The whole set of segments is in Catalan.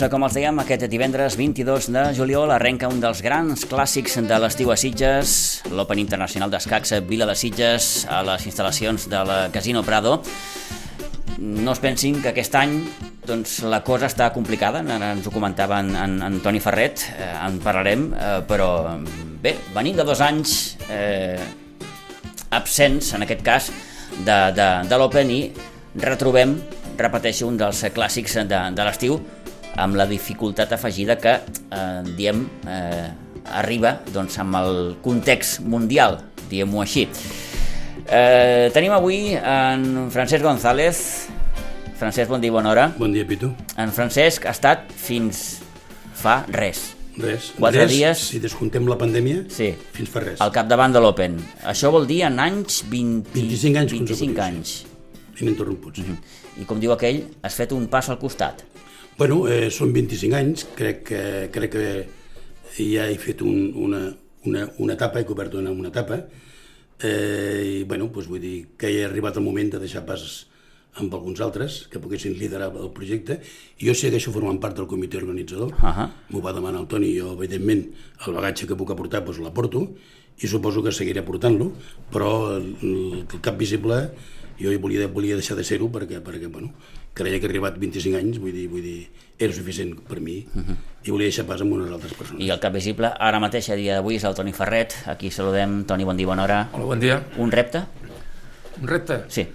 Doncs, com els dèiem, aquest divendres 22 de juliol arrenca un dels grans clàssics de l'estiu a Sitges, l'Open Internacional d'Escacs Vila de Sitges, a les instal·lacions del Casino Prado. No es pensin que aquest any doncs, la cosa està complicada, ens ho comentava en, en, en Toni Ferret, eh, en parlarem, eh, però bé, venim de dos anys eh, absents, en aquest cas, de, de, de l'Open i retrobem, repeteixo, un dels clàssics de, de l'estiu, amb la dificultat afegida que, eh, diem, eh, arriba doncs, amb el context mundial, diguem-ho així. Eh, tenim avui en Francesc González. Francesc, bon dia, bona hora. Bon dia, Pitu. En Francesc ha estat fins fa res. Res. Quatre res, dies. Si descontem la pandèmia, Sí. fins fa res. Al capdavant de l'Open. Això vol dir en anys 20... 25 anys 25 consecutius. anys. Ininterromputs. Mhm. I com diu aquell, has fet un pas al costat. Bueno, eh, són 25 anys, crec que, crec que ja he fet un, una, una, una etapa, he cobert una, una etapa, eh, i bueno, doncs vull dir que he arribat el moment de deixar pas amb alguns altres que poguessin liderar el projecte i jo segueixo formant part del comitè organitzador Ahà. m'ho va demanar el Toni i jo evidentment el bagatge que puc aportar doncs l'aporto i suposo que seguiré portant-lo però el, el cap visible jo volia, volia deixar de ser-ho perquè, perquè bueno, creia que he arribat 25 anys vull dir, vull dir era suficient per mi uh -huh. i volia deixar pas amb unes altres persones I el cap visible, ara mateix, a dia d'avui, és el Toni Ferret. Aquí saludem. Toni, bon dia, bona hora. Hola, bon dia. Un repte? Un repte? Sí.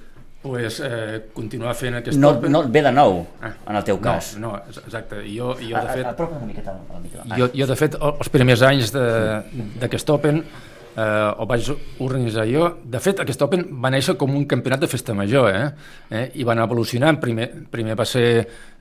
Pues, eh, continuar fent aquest No, Open. no et ve de nou, Ah. en el teu cas. No, no, exacte. Jo, jo de fet, Apropa una miqueta al micro. Ah. jo, jo, de fet els primers anys de- d'aquest Open eh, el vaig organitzar jo. De fet, aquest Open va néixer com un campionat de festa major, eh? eh? i van evolucionant. Primer, primer va ser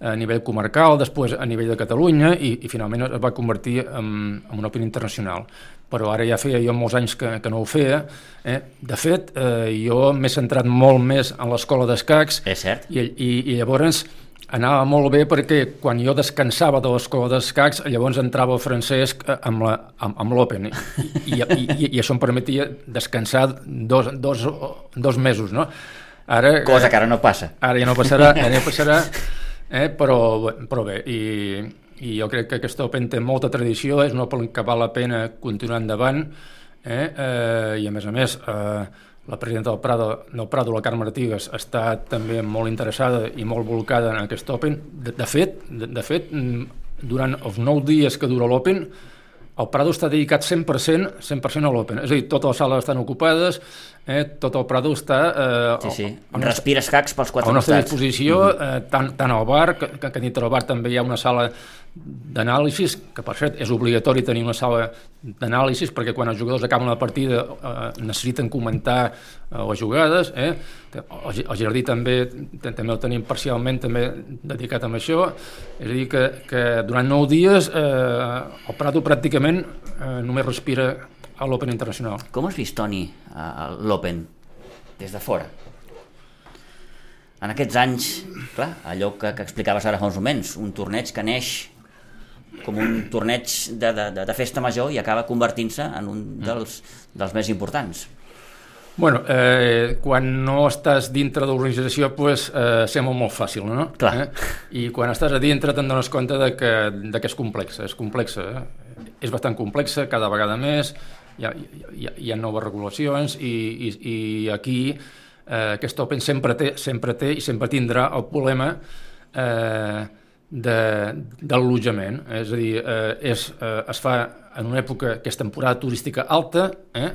a nivell comarcal, després a nivell de Catalunya, i, i finalment es va convertir en, en un Open internacional. Però ara ja feia jo molts anys que, que no ho feia. Eh? De fet, eh, jo m'he centrat molt més en l'escola d'escacs, És cert. i, i, i llavors anava molt bé perquè quan jo descansava de l'escola d'escacs, llavors entrava el Francesc eh, amb, la, amb, amb l'Open. I, i, i, I això em permetia descansar dos, dos, dos mesos, no? Ara, Cosa que ara no passa. Ara ja no passarà, ara ja no passarà eh? però, però bé, i, i jo crec que aquest Open té molta tradició, és un Open que val la pena continuar endavant, eh? Eh, i a més a més, eh, la presidenta del Prado, del Prado, la Carme Artigas, està també molt interessada i molt volcada en aquest Open. De, de fet, de, de fet, mm, durant els nou dies que dura l'Open, el Prado està dedicat 100%, 100 a l'Open. És a dir, totes les sales estan ocupades, eh, tot el Prado està... Eh, Sí, sí. al- al nostre- Respires cacs pels a quatre la nostra costats. disposició, mm -hmm. eh, tant, tant al bar, que, que, que dintre del bar també hi ha una sala d'anàlisis, que per cert és obligatori tenir una sala d'anàlisis perquè quan els jugadors acaben la partida eh, necessiten comentar eh, les jugades. Eh? El, el jardí també també el tenim parcialment també dedicat a això. És a dir, que, que durant nou dies eh, el Prado pràcticament eh, només respira a l'Open Internacional. Com has vist, Toni, l'Open, des de fora? En aquests anys, clar, allò que, que explicaves ara fa uns moments, un torneig que neix com un torneig de, de, de, de festa major i acaba convertint-se en un dels, dels més importants. Bueno, eh, quan no estàs dintre de l'organització, pues, eh, sembla molt fàcil, no? Clar. Eh? I quan estàs a dintre te'n dones compte de que, de que és complexa, és complexa, eh? és bastant complexa, cada vegada més, hi ha, hi ha, hi ha noves regulacions i, i, i aquí eh, aquest Open sempre té, sempre té i sempre tindrà el problema eh, de, de l'allotjament. És a dir, eh, és, eh, es fa en una època que és temporada turística alta, eh?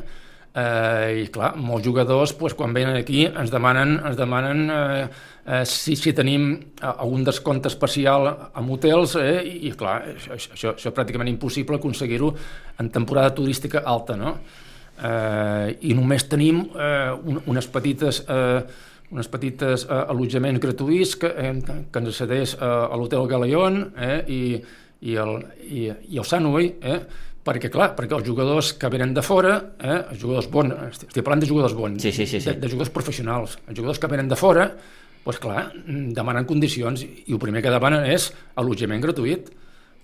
Eh, I clar, molts jugadors doncs, quan venen aquí ens demanen, ens demanen eh, eh, si, si tenim eh, algun descompte especial amb hotels eh, i, i clar, això, això, això és pràcticament impossible aconseguir-ho en temporada turística alta, no? eh, i només tenim eh, un, unes petites... Eh, unes petites eh, allotjaments gratuïts que, eh, que ens accedeix eh, a l'Hotel Galeón eh, i, i, el, i, i el Sunway, eh, perquè, clar, perquè els jugadors que venen de fora, eh, els jugadors bons, estic parlant de jugadors bons, sí, sí, sí, sí. De, de jugadors professionals, els jugadors que venen de fora, doncs clar, demanen condicions i el primer que demanen és allotjament gratuït,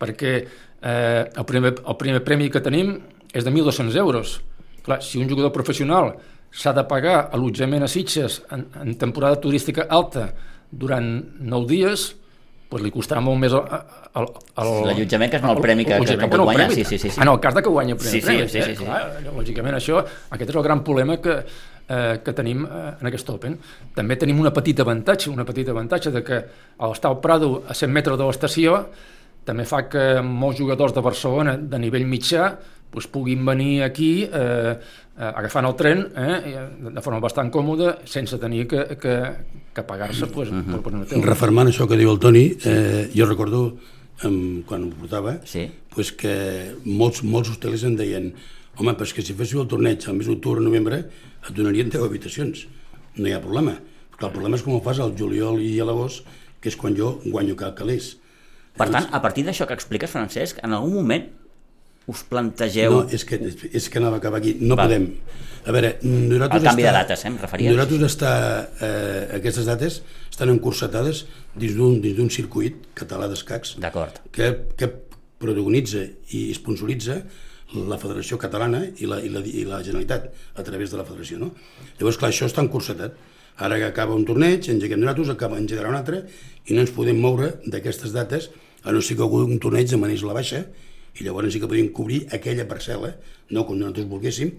perquè eh, el, primer, el primer premi que tenim és de 1.200 euros. Clar, si un jugador professional s'ha de pagar allotjament a Sitges en, en temporada turística alta durant 9 dies, pues li costarà molt més l'allotjament que és el premi que, que, que pot guanyar sí, sí, sí, sí. en el cas de que guanya el primer sí, premi sí, sí, sí, sí. Clar, lògicament això, aquest és el gran problema que, eh, que tenim eh, en aquest Open també tenim una petita avantatge una petita avantatge de que al estar al Prado a 100 metres de l'estació també fa que molts jugadors de Barcelona de nivell mitjà doncs puguin venir aquí eh, eh, agafant el tren eh, de forma bastant còmoda sense tenir que, que, que pagar-se pues, uh -huh. per, per hotel. Reformant això que diu el Toni, eh, jo recordo eh, quan ho portava sí. pues que molts, molts hostels em deien home, però és que si féssiu el torneig al mes d'octubre novembre et donarien 10 habitacions no hi ha problema, perquè el problema és com ho fas al juliol i a l'agost que és quan jo guanyo calés per tant, a partir d'això que expliques, Francesc, en algun moment us plantegeu... No, és que, és que anava a acabar aquí. No Va. podem. A veure, nosaltres... El canvi està, de dates, eh, em referia. Nosaltres està, eh, aquestes dates estan encursetades dins d'un circuit català d'escacs que, que protagonitza i sponsoritza la Federació Catalana i la, i, la, i la Generalitat a través de la Federació. No? Llavors, clar, això està encursetat. Ara que acaba un torneig, engeguem nosaltres, acaba engegarà un altre i no ens podem moure d'aquestes dates a no ser que algú un torneig de manés la baixa i llavors sí que podríem cobrir aquella parcel·la, no com nosaltres volguéssim,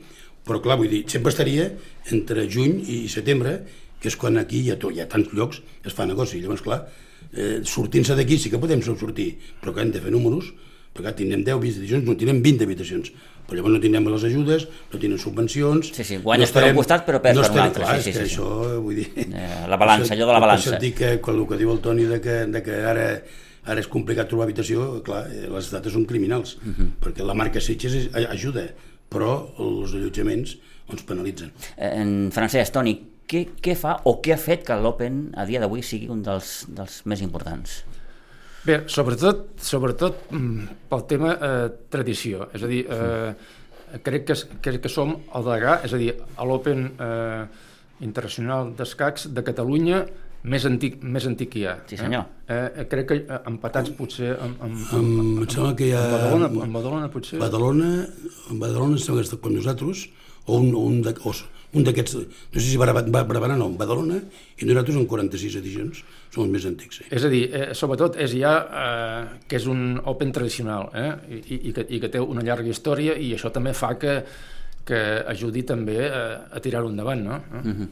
però clar, vull dir, sempre estaria entre juny i setembre, que és quan aquí hi ha, tot, hi ha tants llocs es fa negoci. Llavors, clar, eh, sortint-se d'aquí sí que podem sortir, però que hem de fer números, perquè tindrem 10 habitacions, no tindrem 20 habitacions, però llavors no tindrem les ajudes, no tindrem subvencions... Sí, sí, guanyes no estarem, per un costat però perds no per un altre. Clar, sí, sí, sí, això, vull dir... Eh, la balança, allò de la balança. Això et dic que, quan el que diu el Toni de que, de que ara Ara és complicat trobar habitació, clar, eh, les dates són criminals, uh mhm. -huh. perquè la marca Sitges ajuda, però els allotjaments ens penalitzen. En Francesc, Toni, què, què fa o què ha fet que l'Open a dia d'avui sigui un dels, dels més importants? Bé, sobretot, sobretot mm, pel tema eh, tradició, és a dir, eh, crec, que, crec que som el degà, és a dir, a l'Open eh, Internacional d'Escacs de Catalunya més antic, més antic que hi ha. Sí, senyor. Eh? Eh, crec que eh, empatats potser amb... amb, amb, amb, em sembla que hi ha... Amb Badalona, amb Badalona potser... Badalona, amb Badalona sembla que està com nosaltres, o un, un, de, o un d'aquests, no sé si Barberà no, Badalona, i nosaltres amb 46 edicions som els més antics. Sí. És a dir, eh, sobretot és ja eh, que és un Open tradicional eh? I, i, que, i que té una llarga història i això també fa que, que ajudi també eh, a tirar-ho endavant, no? Uh -huh.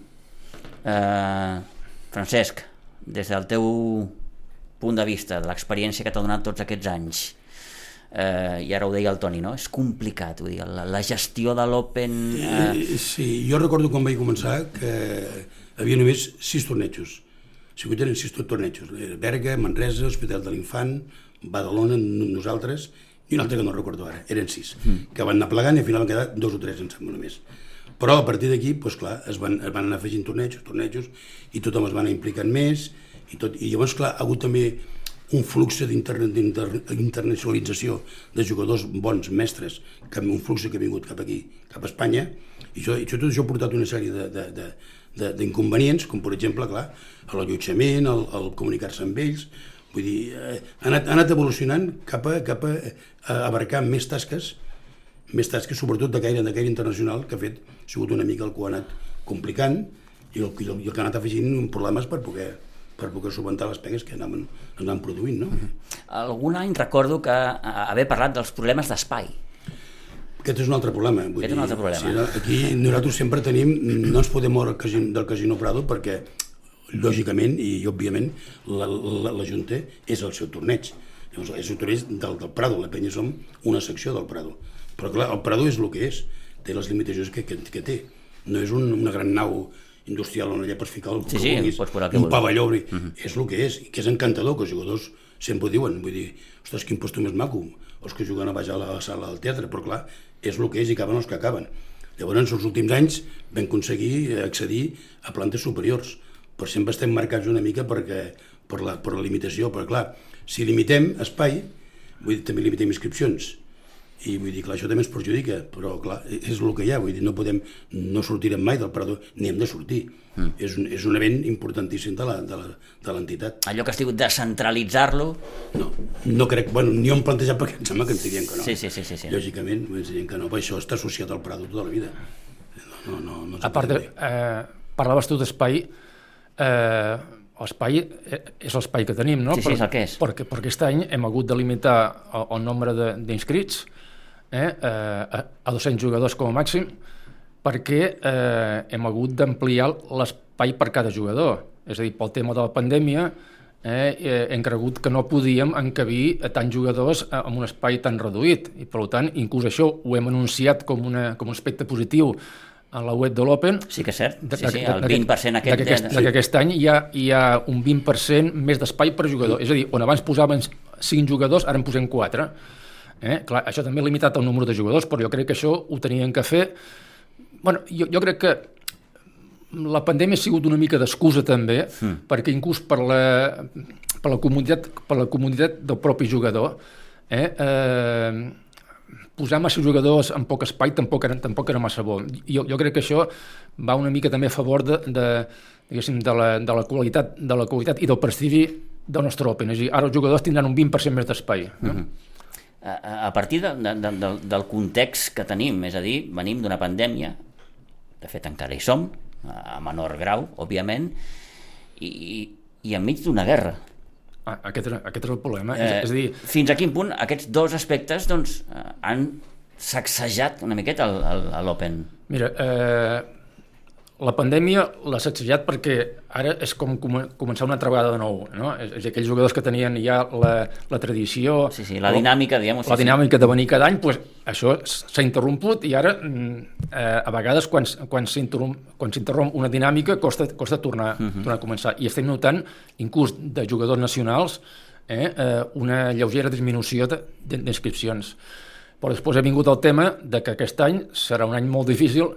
uh Francesc, des del teu punt de vista, de l'experiència que t'ha donat tots aquests anys, eh, i ara ho deia el Toni, no? és complicat, vull dir, la, la gestió de l'Open... Eh... Sí, jo recordo quan vaig començar que havia només sis tornejos, o sigui, tenen sis tornejos, Berga, Manresa, Hospital de l'Infant, Badalona, nosaltres, i un altre que no recordo ara, eren sis, mm. que van anar plegant i al final han quedat dos o tres, em sembla, només. Però a partir d'aquí, doncs clar, es van, es van anar afegint tornejos, tornejos, i tothom es va anar implicant més, i, tot, i llavors, clar, ha hagut també un flux d'internacionalització de jugadors bons, mestres, que un flux que ha vingut cap aquí, cap a Espanya, i, això, i tot això ha portat una sèrie d'inconvenients, com per exemple, clar, l'allotjament, el, el comunicar-se amb ells, vull dir, eh, ha, anat, ha anat evolucionant cap a, cap a, a abarcar més tasques més tasques, sobretot de caire, de caire internacional, que ha fet, ha sigut una mica el que ho ha anat complicant i el, i el, i el que ha anat afegint problemes per poder, per poder subventar les pegues que anaven, anaven produint. No? -huh. Algun any recordo que haver parlat dels problemes d'espai. Aquest és un altre problema. Vull Aquest és un altre problema. Sí, aquí nosaltres sempre tenim, no ens podem moure del Casino Prado perquè lògicament i òbviament la, la, la Junta és el seu torneig. Llavors, és el torneig del, del Prado, la penya som una secció del Prado. Però clar, el Prado és el que és, té les limitacions que, que, que té. No és un, una gran nau industrial on allà pots ficar el sí, sí, vulguis, pots un vulguis. pavelló, uh mhm. -huh. és el que és, i que és encantador, que els jugadors sempre ho diuen, vull dir, ostres, quin posto més maco, els que juguen a baix a la sala del teatre, però clar, és el que és i acaben els que acaben. Llavors, els últims anys vam aconseguir accedir a plantes superiors, però sempre estem marcats una mica perquè, per, la, per la limitació, però clar, si limitem espai, vull dir, també limitem inscripcions, i vull dir, clar, això també ens perjudica, però clar, és el que hi ha, vull dir, no podem, no sortirem mai del parador, ni hem de sortir. Mm. És, un, és un event importantíssim de l'entitat. Allò que has dit descentralitzar-lo... No, no crec, bueno, ni ho hem plantejat perquè em sembla que ens dirien que no. Sí, sí, sí. sí, sí. Lògicament, ens dirien que no, però això està associat al Prado tota la vida. No, no, no, a part, de, eh, parlaves tu d'espai, eh, l'espai eh, és l'espai que tenim, no? Sí, sí, és el que és. Perquè, perquè aquest any hem hagut de limitar el, el nombre d'inscrits eh, eh, a 200 jugadors com a màxim perquè eh, hem hagut d'ampliar l'espai per cada jugador. És a dir, pel tema de la pandèmia eh, eh, hem cregut que no podíem encabir a tants jugadors en un espai tan reduït i per tant inclús això ho hem anunciat com, una, com un aspecte positiu a la web de l'Open. Sí que és cert, sí, sí, el 20% aquest... De, aquest, de, que aquest any hi ha, hi ha un 20% més d'espai per jugador. És a dir, on abans posaven 5 jugadors, ara en posem 4. Eh? Clar, això també ha limitat el número de jugadors, però jo crec que això ho tenien que fer... Bueno, jo, jo crec que la pandèmia ha sigut una mica d'excusa també, mm. perquè inclús per la, per, la comunitat, per la comunitat del propi jugador, eh, eh, posar massa jugadors en poc espai tampoc era, tampoc era massa bo. Jo, jo crec que això va una mica també a favor de, de, de, la, de, la qualitat, de la qualitat i del prestigi del nostre Open. És a dir, ara els jugadors tindran un 20% més d'espai. No? Mm -hmm. A, a partir de, de, de, del, del context que tenim, és a dir, venim d'una pandèmia, de fet encara hi som, a menor grau, òbviament, i, i enmig d'una guerra Ah, aquest, era, aquest era el problema. Eh, és, és dir... Fins a quin punt aquests dos aspectes doncs, eh, han sacsejat una miqueta l'Open? Mira, eh, la pandèmia l'ha sacsejat perquè ara és com començar una altra vegada de nou. No? És, és aquells jugadors que tenien ja la, la tradició... Sí, sí, la dinàmica, diguem La sí, dinàmica sí. de venir cada any, pues, això s'ha interromput i ara mm, eh, a vegades quan, quan s'interromp una dinàmica costa, costa tornar, uh. -huh. tornar a començar. I estem notant, inclús de jugadors nacionals, eh, eh, una lleugera disminució d'inscripcions. Però després ha vingut el tema de que aquest any serà un any molt difícil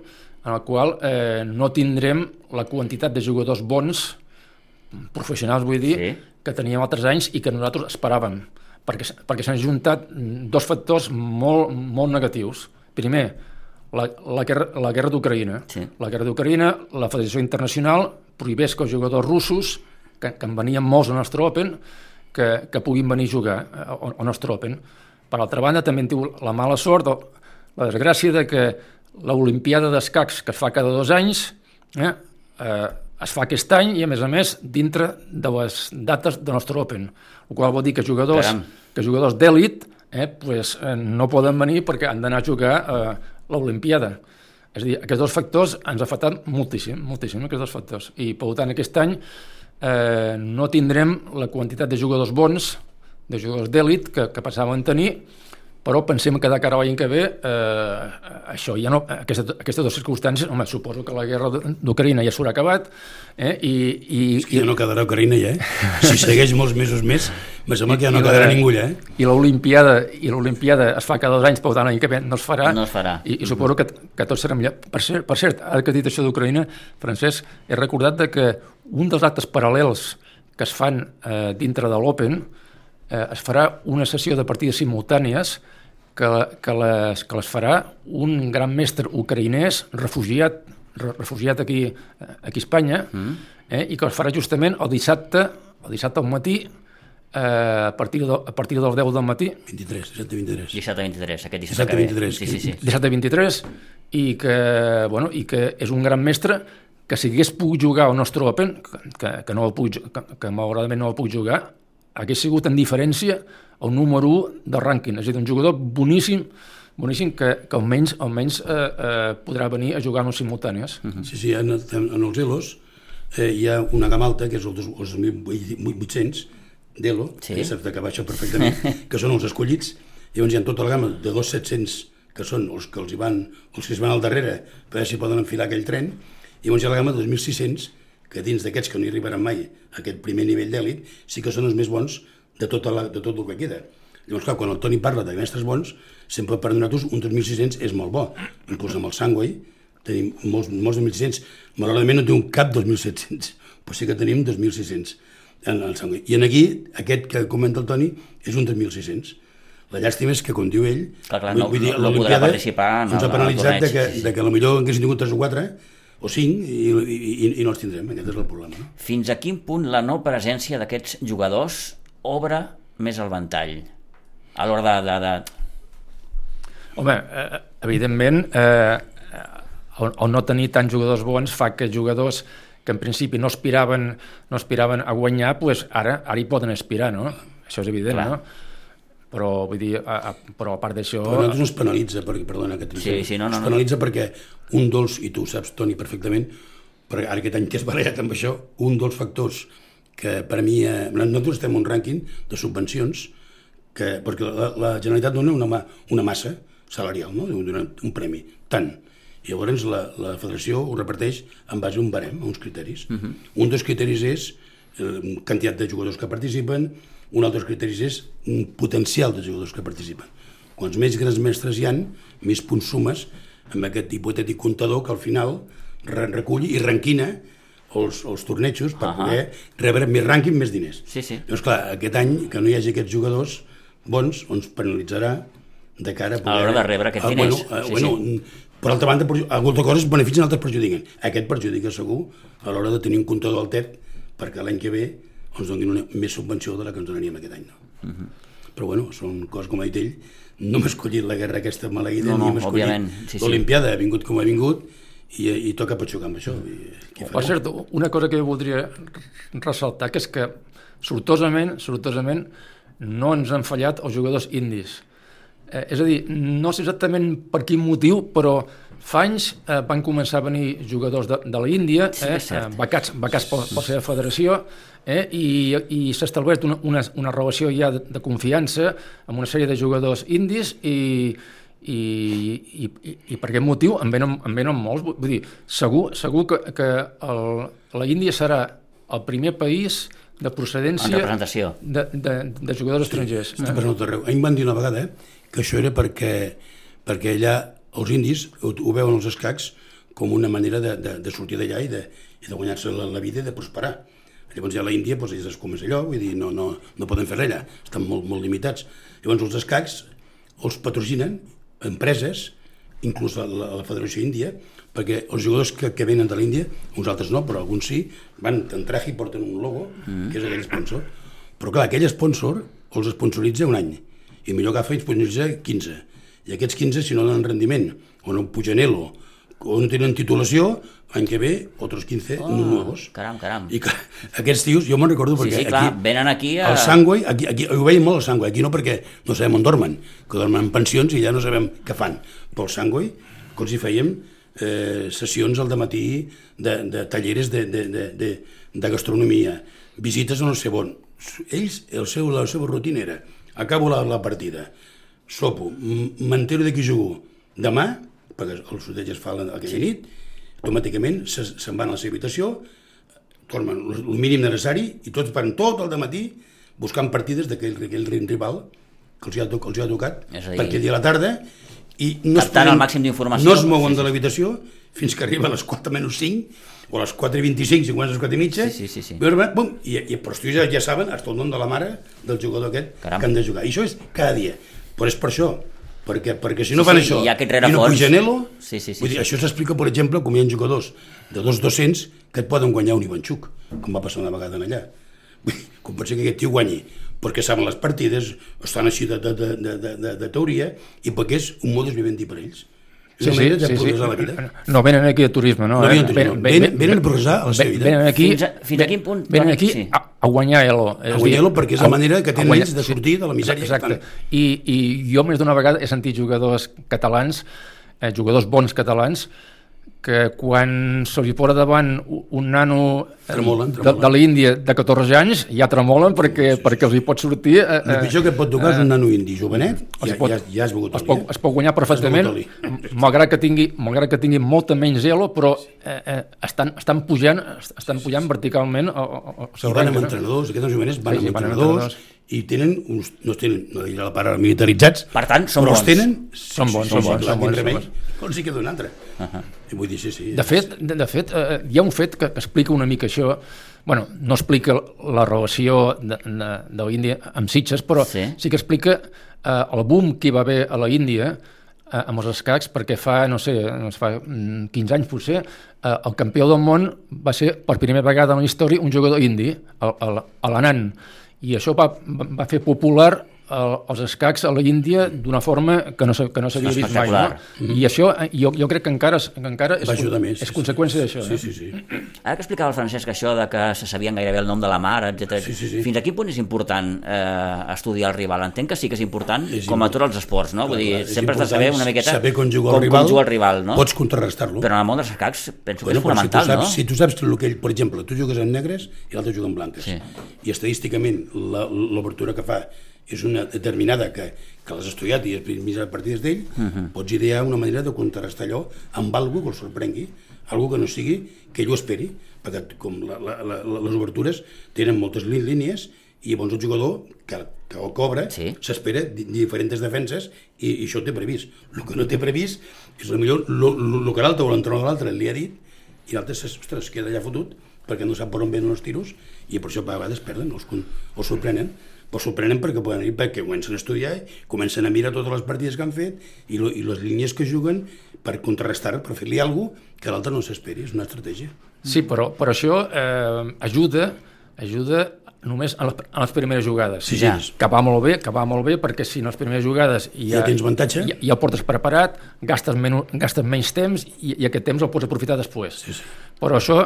en el qual eh, no tindrem la quantitat de jugadors bons, professionals vull dir, sí. que teníem altres anys i que nosaltres esperàvem, perquè, perquè s'han juntat dos factors molt, molt negatius. Primer, la, la guerra, la guerra d'Ucraïna. Sí. La guerra d'Ucraïna, la Federació Internacional prohibeix que els jugadors russos, que, que en venien molts al nostre Open, que, que puguin venir a jugar al, al nostre Open. Per altra banda, també en diu la mala sort, la desgràcia de que l'Olimpiada d'escacs que es fa cada dos anys eh, eh, es fa aquest any i a més a més dintre de les dates del nostre Open, el qual vol dir que jugadors, Caram. que jugadors d'èlit eh, pues, eh, no poden venir perquè han d'anar a jugar eh, l'Olimpiada. És a dir, aquests dos factors ens ha afectat moltíssim, moltíssim, aquests dos factors. I, per tant, aquest any eh, no tindrem la quantitat de jugadors bons, de jugadors d'èlit que, que passaven a tenir, però pensem que de cara a l'any que ve eh, això ja no, aquesta, aquestes dues circumstàncies, home, suposo que la guerra d'Ucraïna ja s'haurà acabat eh, i, i, és que ja no quedarà Ucraïna ja, eh? si segueix molts mesos més me sembla que ja no quedarà ningú ja eh? i l'Olimpiada i l'Olimpiada es fa cada dos anys, per tant l'any que ve no es farà, no es farà. I, i suposo que, que tot serà millor per cert, per cert ara que he dit això d'Ucraïna Francesc, he recordat de que un dels actes paral·lels que es fan eh, dintre de l'Open eh, es farà una sessió de partides simultànies que, que, les, que les farà un gran mestre ucraïnès refugiat, refugiat aquí, aquí a Espanya mm. eh, i que les farà justament el dissabte, el dissabte al matí eh, a, partir de, a partir del 10 del matí 23, dissabte 23 dissabte 23, aquest dissabte, dissabte 23 sí, sí, sí. dissabte 23 i que, bueno, i que és un gran mestre que si hagués pogut jugar al nostre Open que, que, no el puc, que, que malauradament no el puc jugar hagués sigut en diferència el número 1 del rànquing, és a dir, un jugador boníssim, boníssim que, que almenys, almenys eh, eh, podrà venir a jugar en simultànies. Uh -huh. Sí, sí, en, en els Elos eh, hi ha una gamma alta, que és el 2.800 d'Elo, sí. que saps que baixa perfectament, que són els escollits, i llavors hi ha tota la gamma de 2.700 que són els que els hi van, els que es van al darrere per veure si poden enfilar aquell tren, i llavors hi ha la gamma de 2.600 que dins d'aquests que no hi arribaran mai a aquest primer nivell d'èlit sí que són els més bons de tot, la, de tot el que queda. Llavors, clar, quan el Toni parla de mestres bons, sempre per nosaltres un 2.600 és molt bo. Inclús amb el Sangway tenim molts, molts 2.600. Malauradament no tenim cap 2.700, però sí que tenim 2.600 en el Sangway. I en aquí, aquest que comenta el Toni, és un 3.600. La llàstima és que, com diu ell, Clar, clar, no- vull dir, no podrà l'Olimpiada participar en ens ha penalitzat de que, sí, sí. de que potser haguéssim tingut 3 o 4 o 5 i, i, i, i no els tindrem. Aquest és el problema. No? Fins a quin punt la no presència d'aquests jugadors obre més el ventall a l'hora de, de, de... Home, eh, evidentment, eh, el, el no tenir tants jugadors bons fa que jugadors que en principi no aspiraven, no aspiraven a guanyar, pues ara, ara hi poden aspirar, no? Això és evident, Clar. no? Però, vull dir, a, a, però a part d'això... Però no es penalitza, perquè, perdona que Sí, sí, no, no, es no. penalitza perquè un dels, i tu ho saps, Toni, perfectament, perquè ara aquest any t'has barallat amb això, un dels factors que per mi... Eh, nosaltres estem un rànquing de subvencions que, perquè la, la Generalitat dona una, ma- una massa salarial, no? dona un premi, tant. I llavors la, la federació ho reparteix en base a un barem, a uns criteris. Uh -huh. Un dels criteris és eh, quantitat de jugadors que participen, un altre criteris és un potencial de jugadors que participen. Quants més grans mestres hi han, més punts sumes amb aquest hipotètic comptador que al final re- recull i ranquina els, els tornejos per Ahà. poder rebre més rànquing, més diners. Sí, sí. Llavors, clar, aquest any que no hi hagi aquests jugadors bons ens penalitzarà de cara a poder... A l'hora de rebre aquests Ah, diners. Bueno, eh, Sí, bueno, sí. per altra banda, perju- algunes coses beneficien, altres perjudiquen. Aquest perjudica segur a l'hora de tenir un comptador al TEP perquè l'any que ve ens donin una, més subvenció de la que ens donaríem aquest any. No? Uh Mhm. -huh. Però bueno, són coses com ha dit ell, no m'ha escollit la guerra aquesta maleïda, No, no, ni m'ha escollit òbviament, sí, sí. l'Olimpiada, ha vingut com ha vingut, i, i toca patxucar amb això. I, què Per cert, una cosa que jo voldria ressaltar, que és que sortosament, sortosament, no ens han fallat els jugadors indis. Eh, és a dir, no sé exactament per quin motiu, però fa anys eh, van començar a venir jugadors de, de l'Índia, Sí, eh, eh, becats, becats per, per la seva federació, eh, i, i s'ha establert una, una, una relació ja de, de confiança amb una sèrie de jugadors indis i, i, i, i, i per aquest motiu en venen, en venen molts. Vull dir, segur, segur que, que el, la Índia serà el primer país de En procedència representació. de, de, de jugadors estrangers. Passant a tot arreu. A mi em van dir una vegada eh, que això era perquè, perquè allà els indis ho, ho veuen els escacs com una manera de, de, de sortir d'allà i de, i de guanyar-se la, la vida i de prosperar. Llavors ja a l'Índia doncs, ells es com és allò, vull dir, no, no, no poden fer res allà, estan molt, molt limitats. Llavors els escacs els patrocinen empreses, inclús la, la, la Federació Índia, perquè els jugadors que, que venen de l'Índia, uns altres no, però alguns sí, van en traje i porten un logo, mm. que és aquell sponsor. Però clar, aquell sponsor els sponsoritza un any, i millor agafa i sponsoritza 15. I aquests 15, si no donen rendiment, o no pugen elo, o no tenen titulació, l'any que ve, otros 15 oh, nuevos. Caram, caram. I clar, aquests tios, jo me'n recordo Sí, perquè sí, clar, aquí... venen aquí a- El Sangway, aquí, aquí, ho veiem molt el Sangway, aquí no perquè no sabem on dormen, que dormen en pensions i ja no sabem què fan. Però el Sangway, que els hi fèiem eh, sessions al matí de, de talleres de, de, de, de, de gastronomia, visites a no sé on. Ells, el seu, la seva rutina era, acabo la, la partida, sopo, m'entero de qui jugo demà, perquè el sorteig es fa la- aquella sí. nit, automàticament se- se'n van a la seva habitació, tornen el mínim necessari i tots van tot el matí buscant partides d'aquell aquell rival que els hi ha, que els hi ha tocat dir- perquè dia a la tarda i no es, Captant el màxim d'informació. no es mouen Sí, de sí. l'habitació fins que arriba a les 4 menys 5 o a les 4 i 25, si comences a les 4 i mitja, Sí, sí, sí, sí. Veure, bum, i, i, però els ja, ja saben hasta el nom de la mare del jugador aquest Caram. que han de jugar. I això és cada dia. Però és per això, perquè, perquè si no Sí, fan sí, això ha aquest i no pugen elo, Sí, sí, sí, vull dir, sí. això s'explica, per exemple, com hi ha jugadors de 2-200 que et poden guanyar un Ivanchuk, com va passar una vegada en allà. Vull dir, com pot ser que aquest tio guanyi? Perquè saben les partides, estan així de, de, de, de, de, de, de teoria, i perquè és un modus vivendi per ells. Sí, sí, de sí, sí. la vida. No venen aquí a turisme, no? No eh? venen venen- venen a progressar la seva vida. Venen aquí, Fins a- fins a quin punt, Venen aquí Sí. a, a guanyar elo. A guanyar elo perquè és la manera que tenen ells de sortir de la misèria Exacte. I, I jo més d'una vegada he sentit jugadors catalans, eh, jugadors bons catalans, que quan se li posa davant un nano eh, Tremolen, de, tremolen. de l'Índia de 14 anys, ja tremolen perquè, perquè els hi pot sortir... Eh, El pitjor que et pot tocar és un nano indi jovenet, ja, pot- ja, ja has begut es pot, eh? es pot guanyar perfectament, malgrat que tingui, malgrat que tingui molta menys elo, però eh, eh, estan, estan pujant, estan pujant verticalment el, el, el I van amb entrenadors, aquests jovenets van Sí, sí, amb van amb entrenadors, i tenen uns, no tenen, no diré la paraula militaritzats, Per tant, són però bons. els tenen, Són bons, són bons, Com si queda un altre. Uh -huh. I vull dir, sí, sí. De fet, de, de fet eh, hi ha un fet que, que explica una mica això, bueno, no explica la relació de, de, de l'Índia amb Sitges, però Sí. sí, que explica eh, el boom que hi va haver a la Índia eh, amb els escacs, perquè fa, no sé, no sé, fa mm, 15 anys potser, eh, el campió del món va ser per primera vegada en la història un jugador indi, l'Anand, i això va va fer popular el, els escacs a la Índia d'una forma que no, que no s'havia vist mai. No? I això eh, jo, jo crec que encara, que encara és, més. és sí, conseqüència sí. d'això. Sí, eh? sí, sí. Ara que explicava el Francesc això de que se sabien gairebé el nom de la mare, etc. Sí, sí, sí. Fins a quin punt és important eh, estudiar el rival? Entenc que sí que és important, És com a tots els esports, no? Vull dir, Clar, és sempre has de saber una miqueta saber com juga com, el rival, com juga el rival, no? pots contrarrestar-lo. Però en el món dels escacs penso que Bueno, és però fonamental, si saps, no? Si tu saps que el que ell, per exemple, tu jugues en negres i l'altre juga en blanques, Sí. i estadísticament la- l'obertura que fa és una determinada que, que l'has estudiat i has mirat partides d'ell, uh Mhm. -huh. pots idear una manera de contrarrestar allò amb algú que el sorprengui, algú que no sigui que ell ho esperi, perquè com la, la, la, les obertures tenen moltes lí- línies i llavors el jugador que, que el cobra Sí. s'espera di- diferents defenses i, i això té previst. El que no té previst és millor el que l'altre o l'entrenador de l'altre li ha dit i l'altre es, queda allà fotut perquè no sap per on venen els tiros i per això a vegades perden, els, els sorprenen però sorprenen perquè poden ir perquè comencen a estudiar, comencen a mirar totes les partides que han fet i, lo, i les línies que juguen per contrarrestar, per fer-li alguna cosa que l'altre no s'esperi, és una estratègia. Sí, però, però això eh, ajuda ajuda només a les, a les primeres jugades. Sí, Ja. sí. Que va molt bé, que va molt bé, perquè si en les primeres jugades ja, Ja tens avantatge. ja, ja el portes preparat, gastes, men gastes menys temps i, i aquest temps el pots aprofitar després. Sí, sí. Però això,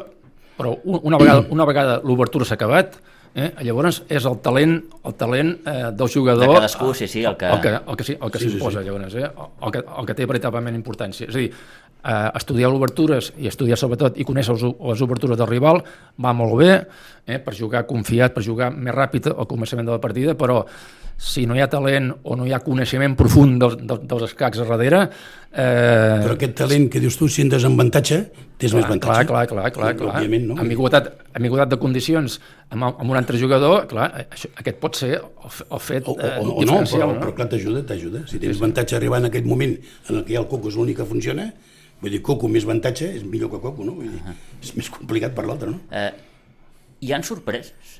però un- una vegada, una vegada l'obertura s'ha acabat, eh, llavors és el talent, el talent eh, del jugador... De cadascú, sí, sí, el que- El que, el que, sí, el que Sí, sí, s'imposa, sí. llavors, eh? el, que, el que té veritablement importància. És a dir, eh, estudiar obertures i estudiar sobretot i conèixer les, les obertures del rival va molt bé eh, per jugar confiat, per jugar més ràpid al començament de la partida, però si no hi ha talent o no hi ha coneixement profund dels, dels, dels escacs a darrere... Eh, Però aquest talent que dius tu, si en desavantatge, tens més clar, avantatge. clar, clar, clar, clar. Òbviament, no? Amb igualtat, amb igualtat de condicions amb, amb un altre jugador, clar, això, aquest pot ser el, el fet O, o, eh, o no, diferencial, però, però clar, t'ajuda, t'ajuda. Si tens avantatge arribar en aquest moment en el que hi ha el coco és l'únic que funciona, vull dir, coco més avantatge és millor que coco, no? Vull dir, és més complicat per l'altre, no? Eh, hi han sorpreses?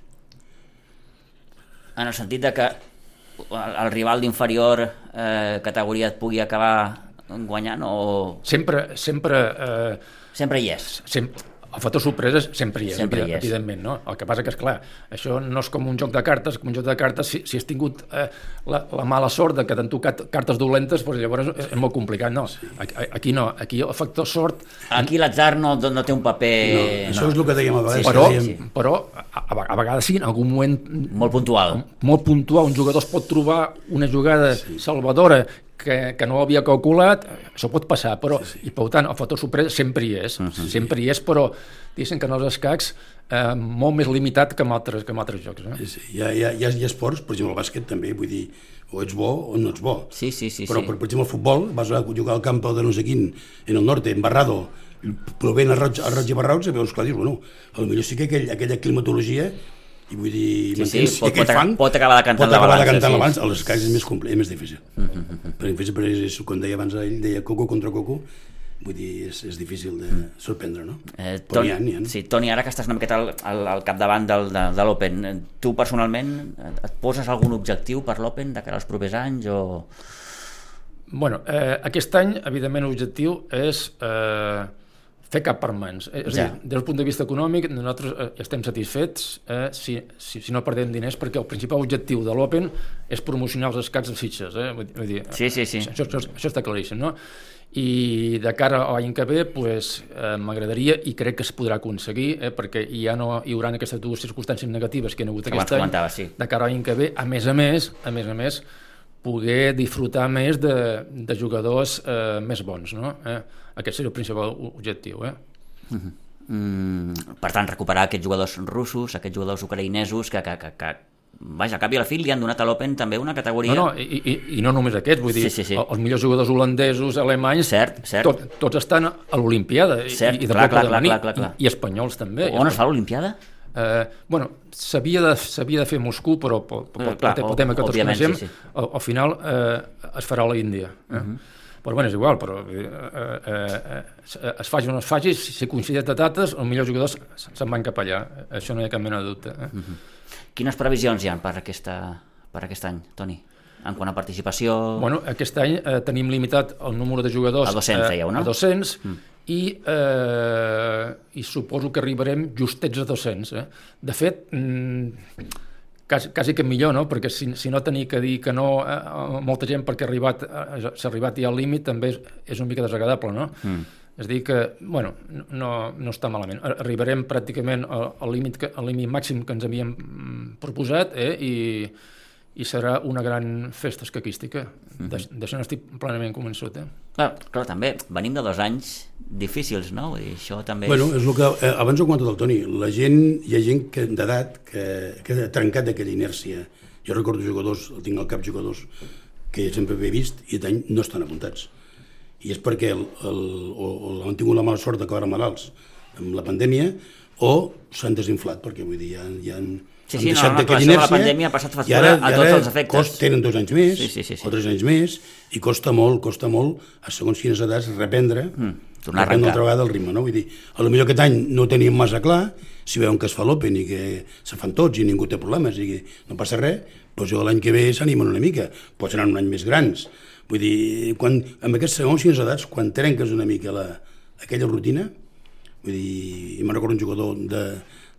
En el sentit de que el, el rival d'inferior eh, categoria et pugui acabar guanyant o Sempre, sempre, eh, sempre hi és? sempre, el factor sorpreses sempre hi és, Sempre hi és. evidentment, no? El que passa que, és clar, això no és com un joc de cartes, com un joc de cartes, si, si has tingut eh, la, la mala sort de que t'han tocat cartes dolentes, doncs llavors és, molt complicat, no. Aquí, aquí no, aquí el factor sort Aquí l'atzar no, no té un paper... No, això és el que dèiem a vegades. Sí, però, dèiem, però a, a, a vegades sí, en algun moment Molt puntual. molt puntual, un jugador es pot trobar una jugada sí. salvadora que, que no havia calculat, això pot passar, però, sí, sí. i per tant, el factor sorpresa sempre hi és, uh -huh. sempre hi és, però diguéssim que en els escacs eh, molt més limitat que en altres, que en altres jocs. Eh? Sí, sí. Hi, ha, hi, ha, hi, ha, hi ha esports, per exemple, el bàsquet també, vull dir, o ets bo o no ets bo. Sí, sí, sí, Però, sí. per, per exemple, el futbol, vas a jugar al camp de no sé quin, en el norte, embarrado, plovent a roig, a roig i barrauts, i veus, clar, dius, bueno, potser sí que aquell, aquella climatologia i vull dir, Sí, sí, pot- pot fang pot acabar decantant pot la acabar balança, decantant sí. la balança. als escacs és més, és més difícil. Per exemple, és, és, quan deia abans ell, deia coco contra coco, vull dir, és, és difícil de sorprendre, no? Eh, Però Toni, ha, ha. sí, Toni, ara que estàs una miqueta al, al, al capdavant del, de, de l'Open, eh, tu personalment et poses algun objectiu per l'Open de cara als propers anys o... Bueno, eh, aquest any, evidentment, l'objectiu és eh, fer cap per mans. Eh, És Ja. a dir, des del punt de vista econòmic, nosaltres eh, estem satisfets eh, si, si, si no perdem diners, perquè el principal objectiu de l'Open és promocionar els escacs de Sitges. Eh? Vull, dir, Sí, sí, sí. Això, això, això està claríssim, no? I de cara a l'any que ve, pues, eh, m'agradaria, i crec que es podrà aconseguir, eh, perquè ja no hi haurà aquestes dues circumstàncies negatives que hi ha hagut Que aquest any, sí. de cara a l'any que ve, a més a més, a més a més, poder disfrutar més de, de jugadors eh, més bons, no? Eh? Aquest seria el principal objectiu, eh? Mm, per tant, recuperar aquests jugadors russos, aquests jugadors ucraïnesos que, que, que, que vaja, al cap i a la fi li han donat a l'Open també una categoria... No, no, i, i, i no només aquests, vull dir, Sí, sí, sí. el- els millors jugadors holandesos, alemanys, Cert, cert. Tot, tots estan a l'Olimpiada, i, i de clar, clar, clar, clar, clar, clar. I, espanyols també. On es fa l'Olimpiada? Eh, bueno, s'havia de, de fer a Moscou, però pel, pel, Eh, clar, pel tema que tots coneixem, sí, sí. Al, al final eh, es farà a la Índia. Eh? Uh -huh. Però bueno, és igual, però eh, eh, eh, es faci o no es faci, si, coincideix de dates, els millors jugadors se'n van cap allà. Això no hi ha cap mena de dubte. Eh? Uh -huh. Quines previsions hi ha per, aquesta, per aquest any, Toni? En quant a participació... Bueno, aquest any eh, tenim limitat el número de jugadors A 200, eh, dèieu, no? a 200 mm. i, eh, i suposo que arribarem justets a 200. Eh? De fet, mm, quasi, quasi que millor, no? perquè si, si no tenir que dir que no eh, a molta gent perquè ha arribat, eh, s'ha arribat ja al límit també és, és una mica desagradable, no? Mm. És dir que, bueno, no, no està malament. Arribarem pràcticament al al límit, al límit màxim que ens havíem mm, proposat eh? i, i serà una gran festa escaquística. D'aix- D'això n'estic plenament convençut. Eh? Clar, clar, també venim de dos anys difícils, no? Dir, això també Bueno, és... és el que, eh, abans ho ha comentat el Toni, la gent, hi ha gent que d'edat que, que ha trencat aquella inèrcia. Jo recordo jugadors, tinc al cap jugadors que sempre he vist i d'any no estan apuntats. I és perquè el, el, o, o han tingut la mala sort d'acabar malalts amb la pandèmia o s'han desinflat, perquè vull dir, ja, ja han, Sí, sí, no, no, d'aquella clar, això de la inèrcia pandèmia ha passat i factura ara- a i tots els efectes. Cost, tenen dos anys més Sí, sí, sí, sí. o tres anys més i costa molt, costa molt a segons quines edats reprendre Mm, tornar a reprendre altra vegada el ritme, no? Vull dir, a lo millor aquest any no teníem massa clar, si veuen que es fa l'Open i que se fan tots i ningú té problemes i que no passa res, doncs jo l'any que ve s'animen una mica, però seran un any més grans. Vull dir, quan, amb aquests segons quines edats, quan trenques una mica la, aquella rutina, vull dir, i me'n recordo un jugador de,